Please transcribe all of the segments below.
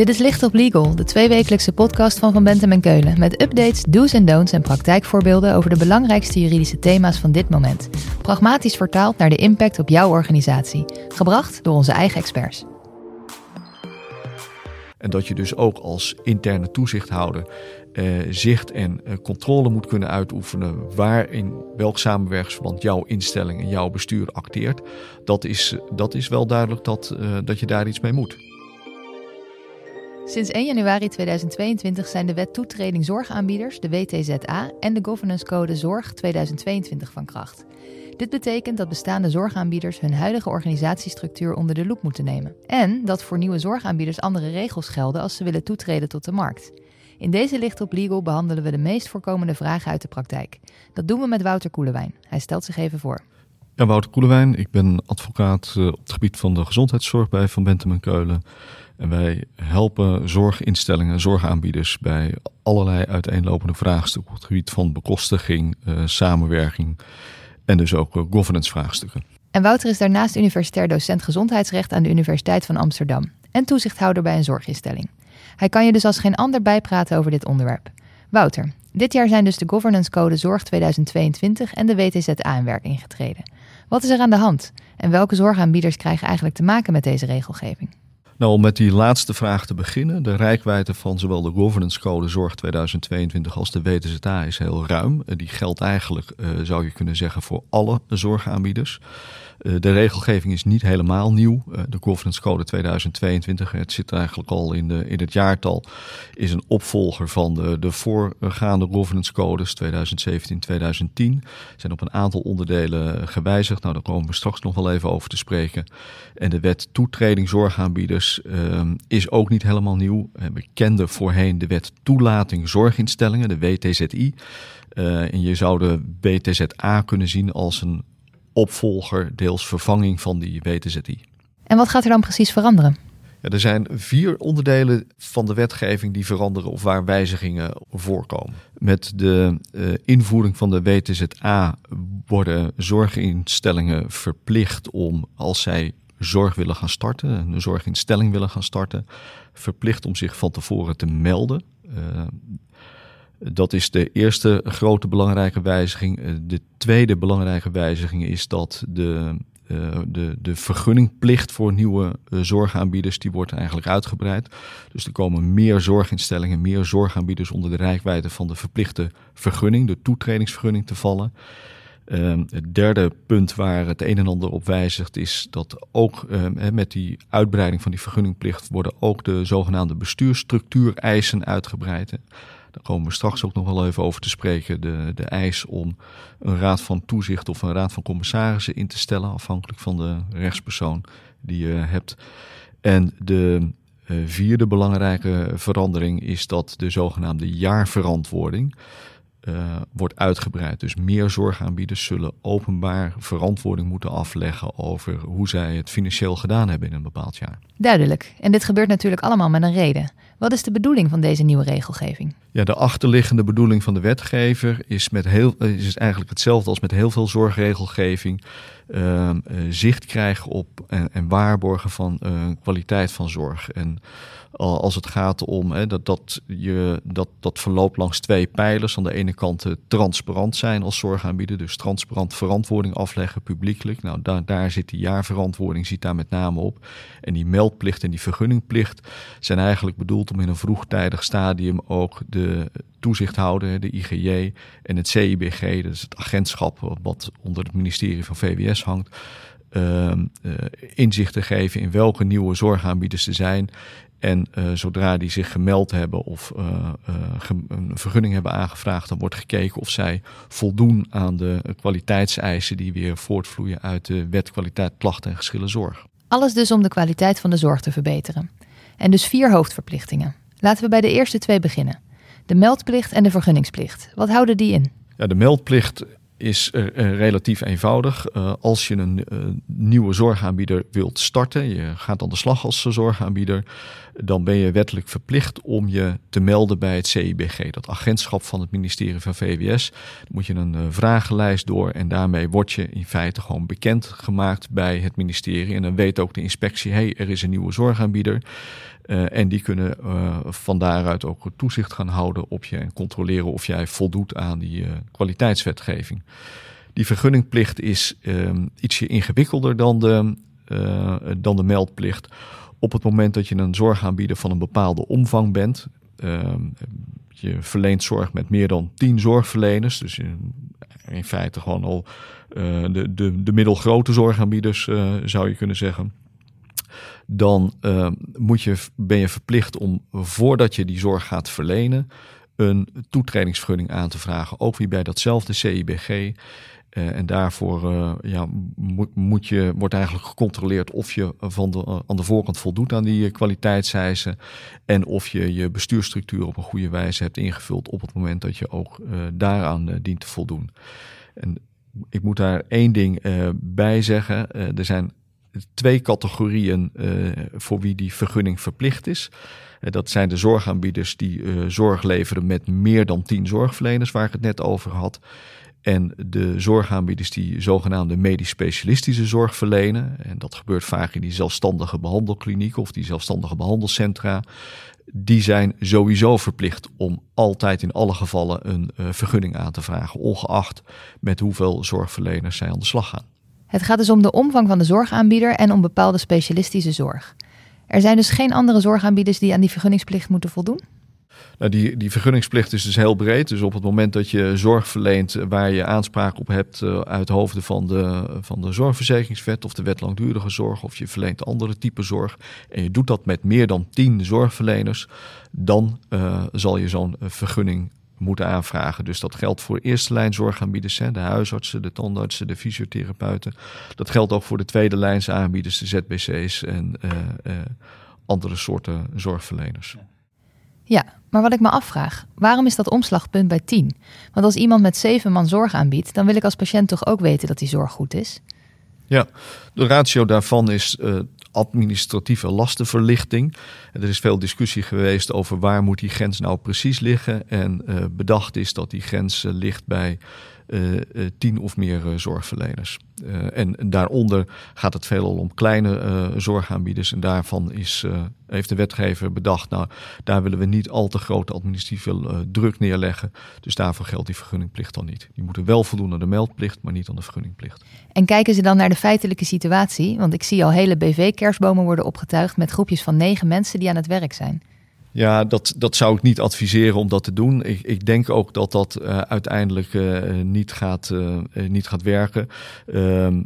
Dit is Licht op Legal, de tweewekelijkse podcast van Van Bentem en Keulen. Met updates, do's en don'ts en praktijkvoorbeelden over de belangrijkste juridische thema's van dit moment. Pragmatisch vertaald naar de impact op jouw organisatie. Gebracht door onze eigen experts. En dat je dus ook als interne toezichthouder eh, zicht en eh, controle moet kunnen uitoefenen waar in welk samenwerkingsverband jouw instelling en jouw bestuur acteert. Dat is, dat is wel duidelijk dat, eh, dat je daar iets mee moet. Sinds 1 januari 2022 zijn de Wet Toetreding Zorgaanbieders, de WTZA, en de Governance Code Zorg 2022 van kracht. Dit betekent dat bestaande zorgaanbieders hun huidige organisatiestructuur onder de loep moeten nemen. En dat voor nieuwe zorgaanbieders andere regels gelden als ze willen toetreden tot de markt. In deze Licht op Legal behandelen we de meest voorkomende vragen uit de praktijk. Dat doen we met Wouter Koelewijn. Hij stelt zich even voor. Ja, Wouter Koelewijn. Ik ben advocaat eh, op het gebied van de gezondheidszorg bij Van Bentem en Keulen. En wij helpen zorginstellingen, zorgaanbieders bij allerlei uiteenlopende vraagstukken op het gebied van bekostiging, uh, samenwerking en dus ook uh, governance vraagstukken. En Wouter is daarnaast universitair docent gezondheidsrecht aan de Universiteit van Amsterdam en toezichthouder bij een zorginstelling. Hij kan je dus als geen ander bijpraten over dit onderwerp. Wouter, dit jaar zijn dus de Governance Code Zorg 2022 en de WTZA in werking getreden. Wat is er aan de hand en welke zorgaanbieders krijgen eigenlijk te maken met deze regelgeving? Nou, om met die laatste vraag te beginnen. De rijkwijde van zowel de Governance Code Zorg 2022 als de WTZA is heel ruim. Die geldt eigenlijk, uh, zou je kunnen zeggen, voor alle zorgaanbieders. Uh, de regelgeving is niet helemaal nieuw. De Governance Code 2022, het zit eigenlijk al in, de, in het jaartal, is een opvolger van de, de voorgaande Governance Codes 2017-2010. Zijn op een aantal onderdelen gewijzigd. Nou, daar komen we straks nog wel even over te spreken. En de wet toetreding zorgaanbieders uh, is ook niet helemaal nieuw. We kenden voorheen de wet toelating zorginstellingen, de WTZI. Uh, en je zou de WTZA kunnen zien als een opvolger, deels vervanging van die WTZI. En wat gaat er dan precies veranderen? Ja, er zijn vier onderdelen van de wetgeving die veranderen of waar wijzigingen voorkomen. Met de uh, invoering van de WTZA worden zorginstellingen verplicht om, als zij zorg willen gaan starten, een zorginstelling willen gaan starten, verplicht om zich van tevoren te melden. Uh, dat is de eerste grote belangrijke wijziging. Eh, de tweede belangrijke wijziging is dat de, uh, de, de vergunningplicht voor nieuwe zorgaanbieders, die wordt eigenlijk uitgebreid. Dus er komen meer zorginstellingen, meer zorgaanbieders onder de rijkwijde van de verplichte vergunning, de toetredingsvergunning te vallen. Um, het derde punt waar het een en ander op wijzigt is dat ook um, met die uitbreiding van die vergunningplicht worden ook de zogenaamde bestuursstructuureisen uitgebreid. Daar komen we straks ook nog wel even over te spreken. De, de eis om een raad van toezicht of een raad van commissarissen in te stellen, afhankelijk van de rechtspersoon die je hebt. En de uh, vierde belangrijke verandering is dat de zogenaamde jaarverantwoording uh, wordt uitgebreid. Dus meer zorgaanbieders zullen openbaar verantwoording moeten afleggen over hoe zij het financieel gedaan hebben in een bepaald jaar. Duidelijk. En dit gebeurt natuurlijk allemaal met een reden. Wat is de bedoeling van deze nieuwe regelgeving? Ja, de achterliggende bedoeling van de wetgever is, met heel, is eigenlijk hetzelfde als met heel veel zorgregelgeving. Uh, uh, zicht krijgen op en, en waarborgen van uh, kwaliteit van zorg. En als het gaat om hè, dat, dat, je, dat, dat verloopt langs twee pijlers. Aan de ene kant transparant zijn als zorgaanbieder, dus transparant verantwoording afleggen publiekelijk. Nou, daar, daar zit die jaarverantwoording, zit daar met name op. En die meldplicht en die vergunningplicht zijn eigenlijk bedoeld om in een vroegtijdig stadium ook de toezichthouder, de IGJ en het CIBG, dat is het agentschap wat onder het ministerie van VWS hangt, uh, uh, inzicht te geven in welke nieuwe zorgaanbieders er zijn. En uh, zodra die zich gemeld hebben of uh, een vergunning hebben aangevraagd, dan wordt gekeken of zij voldoen aan de kwaliteitseisen die weer voortvloeien uit de wet kwaliteit klachten en geschillen zorg. Alles dus om de kwaliteit van de zorg te verbeteren. En dus vier hoofdverplichtingen. Laten we bij de eerste twee beginnen. De meldplicht en de vergunningsplicht. Wat houden die in? Ja, de meldplicht is uh, relatief eenvoudig. Uh, als je een nieuwe zorgaanbieder wilt starten, je gaat aan de slag als zorgaanbieder, dan ben je wettelijk verplicht om je te melden bij het CIBG, dat agentschap van het ministerie van VWS. Dan moet je een vragenlijst door en daarmee word je in feite gewoon bekend gemaakt bij het ministerie. En dan weet ook de inspectie, hé, hey, er is een nieuwe zorgaanbieder. En die kunnen van daaruit ook toezicht gaan houden op je en controleren of jij voldoet aan die kwaliteitswetgeving. Die vergunningplicht is ehm, ietsje ingewikkelder dan de, dan de meldplicht. Op het moment dat je een zorgaanbieder van een bepaalde omvang bent, ehm, je verleent zorg met meer dan tien zorgverleners. Dus in, in feite gewoon al de, de, de middelgrote zorgaanbieders, zou je kunnen zeggen. Dan uh, moet je, ben je verplicht om voordat je die zorg gaat verlenen, een toetredingsvergunning aan te vragen. Ook weer bij datzelfde CIBG. Uh, en daarvoor uh, ja, moet, moet, je, wordt eigenlijk gecontroleerd of je van de, aan de voorkant voldoet aan die kwaliteitseisen. En of je je bestuursstructuur op een goede wijze hebt ingevuld op het moment dat je ook daaraan dient te voldoen. En ik moet daar één ding bij zeggen. er zijn twee categorieën voor wie die vergunning verplicht is. Dat zijn de zorgaanbieders die zorg leveren met meer dan tien zorgverleners, waar ik het net over had. En de zorgaanbieders die zogenaamde medisch specialistische zorg verlenen. En dat gebeurt vaak in die zelfstandige behandelklinieken of die zelfstandige behandelcentra. Die zijn sowieso verplicht om altijd in alle gevallen een vergunning aan te vragen, ongeacht met hoeveel zorgverleners zij aan de slag gaan. Het gaat dus om de omvang van de zorgaanbieder en om bepaalde specialistische zorg. Er zijn dus geen andere zorgaanbieders die aan die vergunningsplicht moeten voldoen? Nou, die, die vergunningsplicht is dus heel breed. Dus op het moment dat je zorg verleent waar je aanspraak op hebt uh, uit hoofden van de, van de zorgverzekeringswet of de wet langdurige zorg, of je verleent andere type zorg, en je doet dat met meer dan tien zorgverleners, dan uh, zal je zo'n eh, vergunning moeten aanvragen. Dus dat geldt voor eerste lijn zorgaanbieders, hè, de huisartsen, de tandartsen, de fysiotherapeuten. Dat geldt ook voor de tweede lijns aanbieders, de ZBC's en uh, uh, andere soorten zorgverleners. Ja, maar wat ik me afvraag, waarom is dat omslagpunt bij 10? Want als iemand met zeven man zorg aanbiedt, dan wil ik als patiënt toch ook weten dat die zorg goed is? Ja, de ratio daarvan is uh, administratieve lastenverlichting. Er is veel discussie geweest over waar moet die grens nou precies liggen. En uh, bedacht is dat die grens uh, ligt bij tien of meer zorgverleners. en daaronder gaat het veelal om kleine zorgaanbieders. En daarvan is, heeft de wetgever bedacht, nou, daar willen we niet al te grote administratieve druk neerleggen. Dus daarvoor geldt die vergunningplicht dan niet. Die moeten wel voldoen aan de meldplicht, maar niet aan de vergunningplicht. En kijken ze dan naar de feitelijke situatie? Want ik zie al hele BV-kerstbomen worden opgetuigd met groepjes van negen mensen die aan het werk zijn. Ja, dat, dat zou ik niet adviseren om dat te doen. Ik, ik denk ook dat dat uh, uiteindelijk uh, niet, gaat, uh, niet gaat werken. Ehm,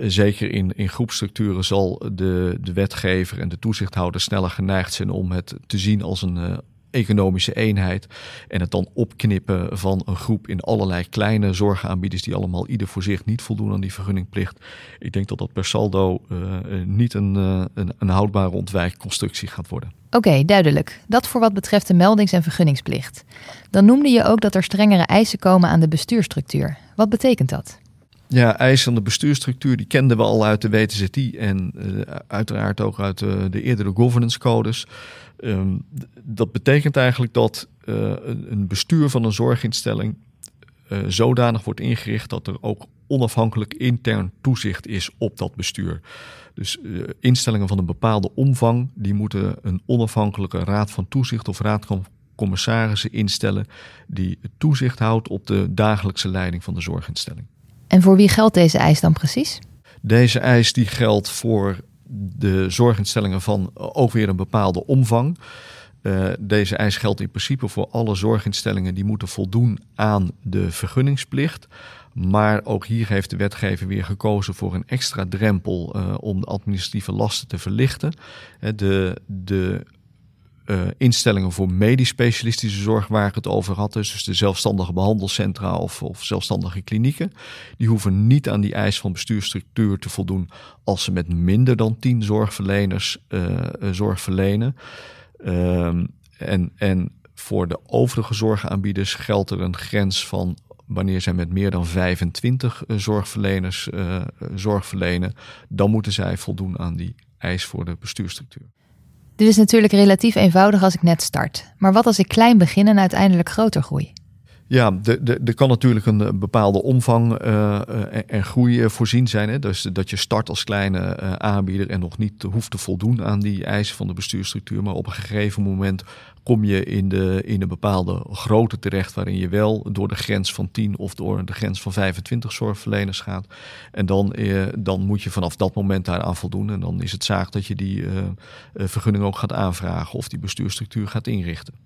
zeker in, in groepstructuren zal de, de wetgever en de toezichthouder sneller geneigd zijn om het te zien als een economische eenheid. En het dan opknippen van een groep in allerlei kleine zorgaanbieders die allemaal ieder voor zich niet voldoen aan die vergunningplicht. Ik denk dat dat per saldo niet een, een, een, houdbare ontwijkconstructie gaat worden. Oké, duidelijk. Dat voor wat betreft de meldings- en vergunningsplicht. Dan noemde je ook dat er strengere eisen komen aan de bestuurstructuur. Wat betekent dat? Ja, eisen aan de bestuurstructuur die kenden we al uit de WTZI en uh, uiteraard ook uit de, de eerdere governance codes. Um, dat betekent eigenlijk dat uh, een bestuur van een zorginstelling zodanig wordt ingericht dat er ook onafhankelijk intern toezicht is op dat bestuur. Dus uh, instellingen van een bepaalde omvang, die moeten een onafhankelijke raad van toezicht of raad van commissarissen instellen die toezicht houdt op de dagelijkse leiding van de zorginstelling. En voor wie geldt deze eis dan precies? Deze eis die geldt voor de zorginstellingen van ook weer een bepaalde omvang. Uh, deze eis geldt in principe voor alle zorginstellingen die moeten voldoen aan de vergunningsplicht. Maar ook hier heeft de wetgever weer gekozen voor een extra drempel uh, om de administratieve lasten te verlichten. De, de uh, instellingen voor medisch specialistische zorg waar ik het over had, dus de zelfstandige behandelcentra of, of zelfstandige klinieken, die hoeven niet aan die eis van bestuurstructuur te voldoen als ze met minder dan tien zorgverleners zorg verlenen. Um, en, en voor de overige zorgaanbieders geldt er een grens van wanneer zij met meer dan 25 zorgverleners uh, zorg verlenen, dan moeten zij voldoen aan die eis voor de bestuurstructuur. Dit is natuurlijk relatief eenvoudig als ik net start. Maar wat als ik klein begin en uiteindelijk groter groei? Ja, er kan natuurlijk een bepaalde omvang uh, en groei voorzien zijn. Hè? Dus dat je start als kleine aanbieder en nog niet hoeft te voldoen aan die eisen van de bestuursstructuur. Maar op een gegeven moment kom je in, de, in een bepaalde grootte terecht waarin je wel door de grens van 10 of door de grens van 25 zorgverleners gaat. En dan, dan moet je vanaf dat moment daaraan voldoen. En dan is het zaak dat je die vergunning ook gaat aanvragen of die bestuursstructuur gaat inrichten.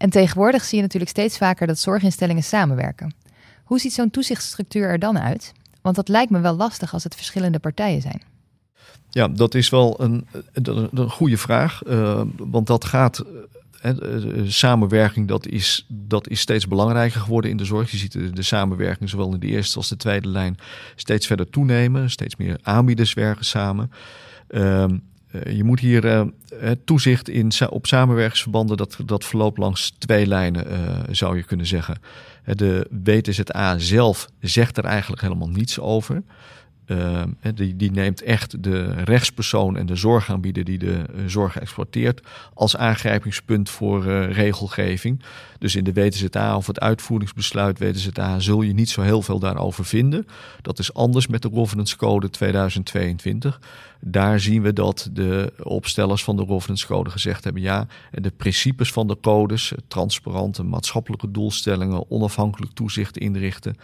En tegenwoordig zie je natuurlijk steeds vaker dat zorginstellingen samenwerken. Hoe ziet zo'n toezichtsstructuur er dan uit? Want dat lijkt me wel lastig als het verschillende partijen zijn. Ja, dat is wel een, een, goede vraag. Uh, want dat gaat. Uh, samenwerking dat is, dat is steeds belangrijker geworden in de zorg. Je ziet de, samenwerking zowel in de eerste als de tweede lijn steeds verder toenemen. Steeds meer aanbieders werken samen. Ehm, eh, je moet hier uh, toezicht in, op samenwerkingsverbanden, dat, dat verloopt langs twee lijnen, zou je kunnen zeggen. De WTZA zelf zegt er eigenlijk helemaal niets over. Uh, die, die, neemt echt de rechtspersoon en de zorgaanbieder die de uh, zorg exploiteert als aangrijpingspunt voor uh, regelgeving. Dus in de WTZA of het uitvoeringsbesluit WTZA zul je niet zo heel veel daarover vinden. Dat is anders met de Governance Code 2022. Daar zien we dat de opstellers van de Governance Code gezegd hebben: ja, de principes van de codes, transparante maatschappelijke doelstellingen, onafhankelijk toezicht inrichten,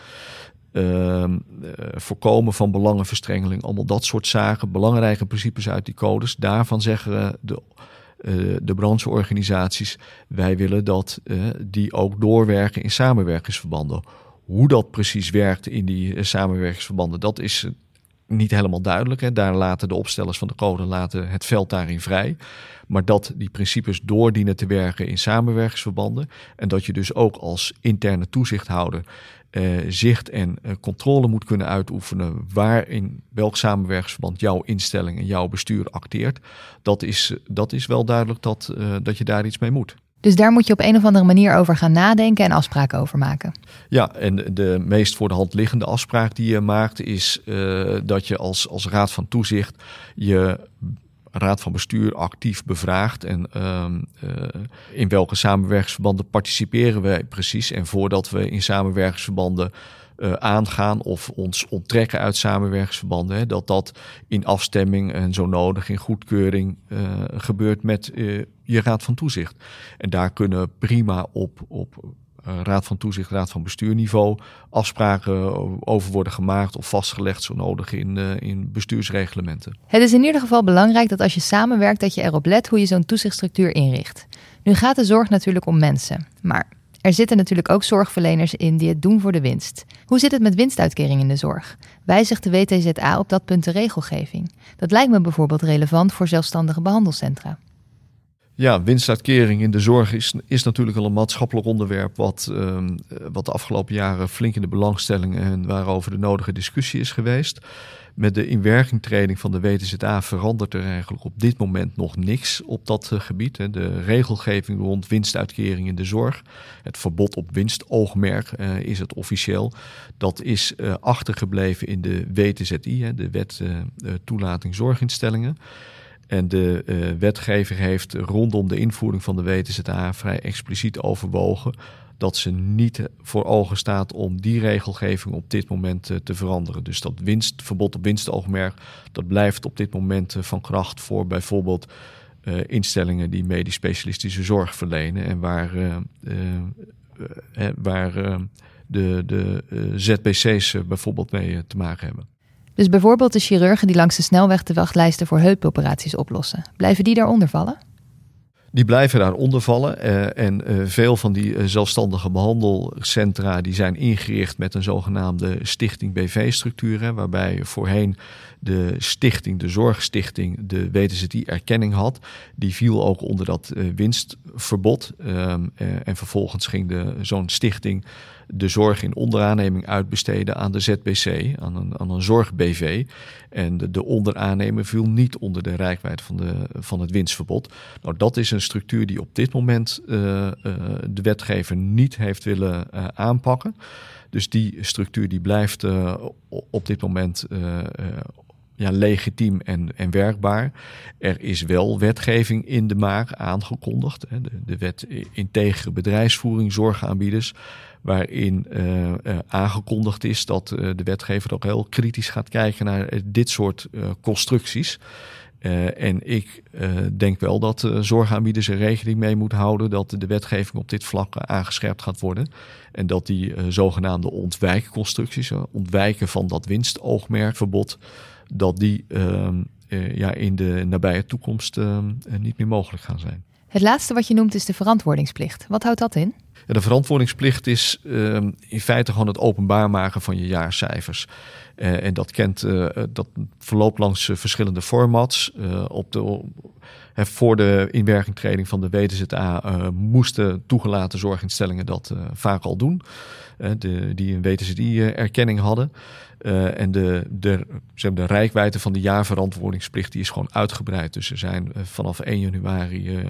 Ehm, eh, voorkomen van belangenverstrengeling. Allemaal dat soort zaken, belangrijke principes uit die codes. Daarvan zeggen de, uh, de brancheorganisaties, wij willen dat uh, die ook doorwerken in samenwerkingsverbanden. Hoe dat precies werkt in die samenwerkingsverbanden, dat is niet helemaal duidelijk. Hè. Daar laten de opstellers van de code laten het veld daarin vrij. Maar dat die principes doordienen te werken in samenwerkingsverbanden. En dat je dus ook als interne toezichthouder uh, zicht en uh, controle moet kunnen uitoefenen waar in welk samenwerkingsverband jouw instelling en jouw bestuur acteert. Dat is, dat is wel duidelijk dat, uh, dat je daar iets mee moet. Dus daar moet je op een of andere manier over gaan nadenken en afspraken over maken. Ja, en de meest voor de hand liggende afspraak die je maakt is dat je als, als raad van toezicht je raad van bestuur actief bevraagd. En uh, in welke samenwerkingsverbanden participeren wij precies. En voordat we in samenwerkingsverbanden uh, aangaan of ons onttrekken uit samenwerkingsverbanden, dat dat in afstemming en zo nodig in goedkeuring uh, gebeurt met je raad van toezicht. En daar kunnen prima op, op eh, raad van toezicht, raad van bestuurniveau afspraken over worden gemaakt of vastgelegd zo nodig in, uh, in bestuursreglementen. Het is in ieder geval belangrijk dat als je samenwerkt dat je erop let hoe je zo'n toezichtstructuur inricht. Nu gaat de zorg natuurlijk om mensen, maar er zitten natuurlijk ook zorgverleners in die het doen voor de winst. Hoe zit het met winstuitkering in de zorg? Wijzigt de WTZA op dat punt de regelgeving? Dat lijkt me bijvoorbeeld relevant voor zelfstandige behandelcentra. Ja, winstuitkering in de zorg is, is natuurlijk al een maatschappelijk onderwerp wat, ehm, wat de afgelopen jaren flink in de belangstelling en waarover de nodige discussie is geweest. Met de inwerkingtreding van de WTZA verandert er eigenlijk op dit moment nog niks op dat uh, gebied. Hè. De regelgeving rond winstuitkering in de zorg, het verbod op winstoogmerk uh, is het officieel. Dat is uh, achtergebleven in de WTZI, hè, de Wet Toelating Zorginstellingen. En de uh, wetgever heeft rondom de invoering van de WTZA vrij expliciet overwogen dat ze niet voor ogen staat om die regelgeving op dit moment uh, te veranderen. Dus dat winst, verbod op winstoogmerk, dat blijft op dit moment uh, van kracht voor bijvoorbeeld instellingen die medisch specialistische zorg verlenen en waar, waar de, de ZBC's bijvoorbeeld mee te maken hebben. Dus bijvoorbeeld de chirurgen die langs de snelweg de wachtlijsten voor heupoperaties oplossen. Blijven die daaronder vallen? Die blijven daaronder vallen. Uh, en uh, veel van die uh, zelfstandige behandelcentra die zijn ingericht met een zogenaamde stichting BV-structuur. Waarbij voorheen de stichting, de zorgstichting, de WTZI-erkenning had. Die viel ook onder dat winstverbod. Ehm, en vervolgens ging zo'n stichting de zorg in onderaanneming uitbesteden aan de ZBC, aan een, aan een zorg-BV. En de, de onderaannemer viel niet onder de rijkwijde van, de, van het winstverbod. Nou, dat is een structuur die op dit moment uh, uh, de wetgever niet heeft willen uh, aanpakken. Dus die structuur die blijft op dit moment ja, legitiem en, en werkbaar. Er is wel wetgeving in de maak aangekondigd. De, de wet integere bedrijfsvoering zorgaanbieders. Waarin aangekondigd is dat de wetgever ook heel kritisch gaat kijken naar dit soort constructies. En ik denk wel dat zorgaanbieders er rekening mee moeten houden dat de wetgeving op dit vlak aangescherpt gaat worden. En dat die zogenaamde ontwijkconstructies, ontwijken van dat winstoogmerkverbod, dat die ehm, ja, in de nabije toekomst uh, niet meer mogelijk gaan zijn. Het laatste wat je noemt is de verantwoordingsplicht. Wat houdt dat in? De verantwoordingsplicht is uh, in feite gewoon het openbaar maken van je jaarcijfers. Uh, en dat kent dat verloopt langs verschillende formats. op de, voor de inwerkingtreding van de WTZA moesten toegelaten zorginstellingen dat vaak al doen. die een WTZI-erkenning hadden. Uh, en de, de, de rijkwijde van de jaarverantwoordingsplicht die is gewoon uitgebreid. Dus er zijn vanaf 1 januari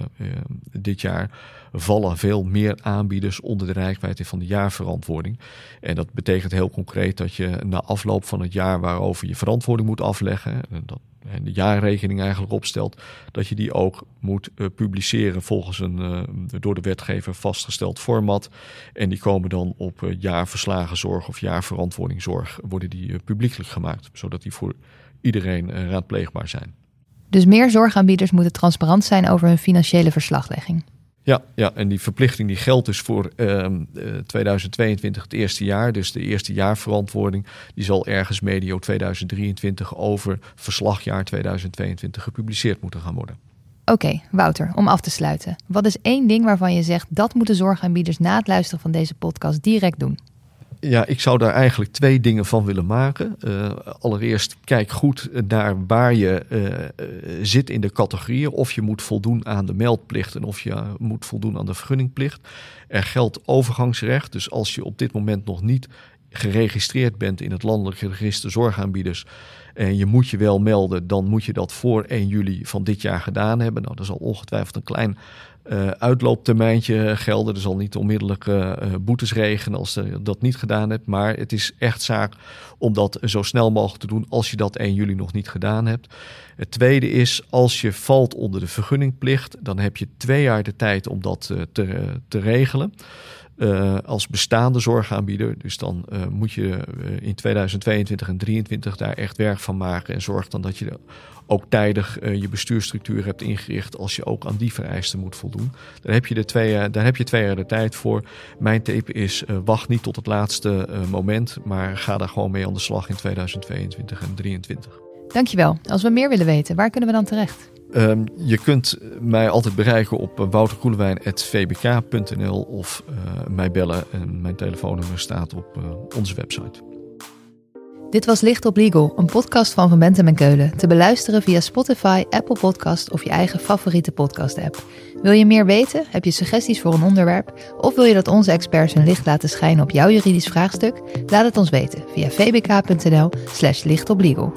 dit jaar vallen veel meer aanbieders onder de rijkwijde van de jaarverantwoording. En dat betekent heel concreet dat je na afloop van het jaar waarover je verantwoording moet afleggen, dat en de jaarrekening eigenlijk opstelt, dat je die ook moet uh, publiceren volgens een uh, door de wetgever vastgesteld format. En die komen dan op uh, jaarverslagenzorg of jaarverantwoordingzorg, worden die publiekelijk gemaakt, zodat die voor iedereen raadpleegbaar zijn. Dus meer zorgaanbieders moeten transparant zijn over hun financiële verslaglegging. Ja, ja, en die verplichting die geldt dus voor uh, ehm, 2022 het eerste jaar. Dus de eerste jaarverantwoording die zal ergens medio 2023 over verslagjaar 2022 gepubliceerd moeten gaan worden. Oké, Wouter, om af te sluiten. Wat is één ding waarvan je zegt dat moeten zorgaanbieders na het luisteren van deze podcast direct doen? Ja, ik zou daar eigenlijk twee dingen van willen maken. Uh, allereerst, kijk goed naar waar je uh, zit in de categorieën. Of je moet voldoen aan de meldplicht en of je moet voldoen aan de vergunningplicht. Er geldt overgangsrecht. Dus als je op dit moment nog niet geregistreerd bent in het landelijk register zorgaanbieders. En je moet je wel melden, dan moet je dat voor 1 juli van dit jaar gedaan hebben. Nou, dat is al ongetwijfeld een klein uh, uitlooptermijntje gelden. Er zal niet onmiddellijk uh, boetes regenen als je dat niet gedaan hebt. Maar het is echt zaak om dat zo snel mogelijk te doen als je dat 1 juli nog niet gedaan hebt. Het tweede is, als je valt onder de vergunningplicht, dan heb je twee jaar de tijd om dat te, te regelen. Uh, als bestaande zorgaanbieder. Dus dan uh, moet je in 2022 en 2023 daar echt werk van maken. En zorg dan dat je ook tijdig je bestuurstructuur hebt ingericht. Als je ook aan die vereisten moet voldoen. Daar heb je, de twee, daar heb je twee jaar de tijd voor. Mijn tip is: wacht niet tot het laatste moment. Maar ga daar gewoon mee aan de slag in 2022 en 2023. Dankjewel. Als we meer willen weten, waar kunnen we dan terecht? Um, je kunt mij altijd bereiken op wouterkoelewijn.vbk.nl of uh, mij bellen. En mijn telefoonnummer staat op uh, onze website. Dit was Licht op Legal, een podcast van Van Bentem en Keulen. Te beluisteren via Spotify, Apple Podcast of je eigen favoriete podcast-app. Wil je meer weten? Heb je suggesties voor een onderwerp? Of wil je dat onze experts hun licht laten schijnen op jouw juridisch vraagstuk? Laat het ons weten via vbk.nl slash lichtoplegal.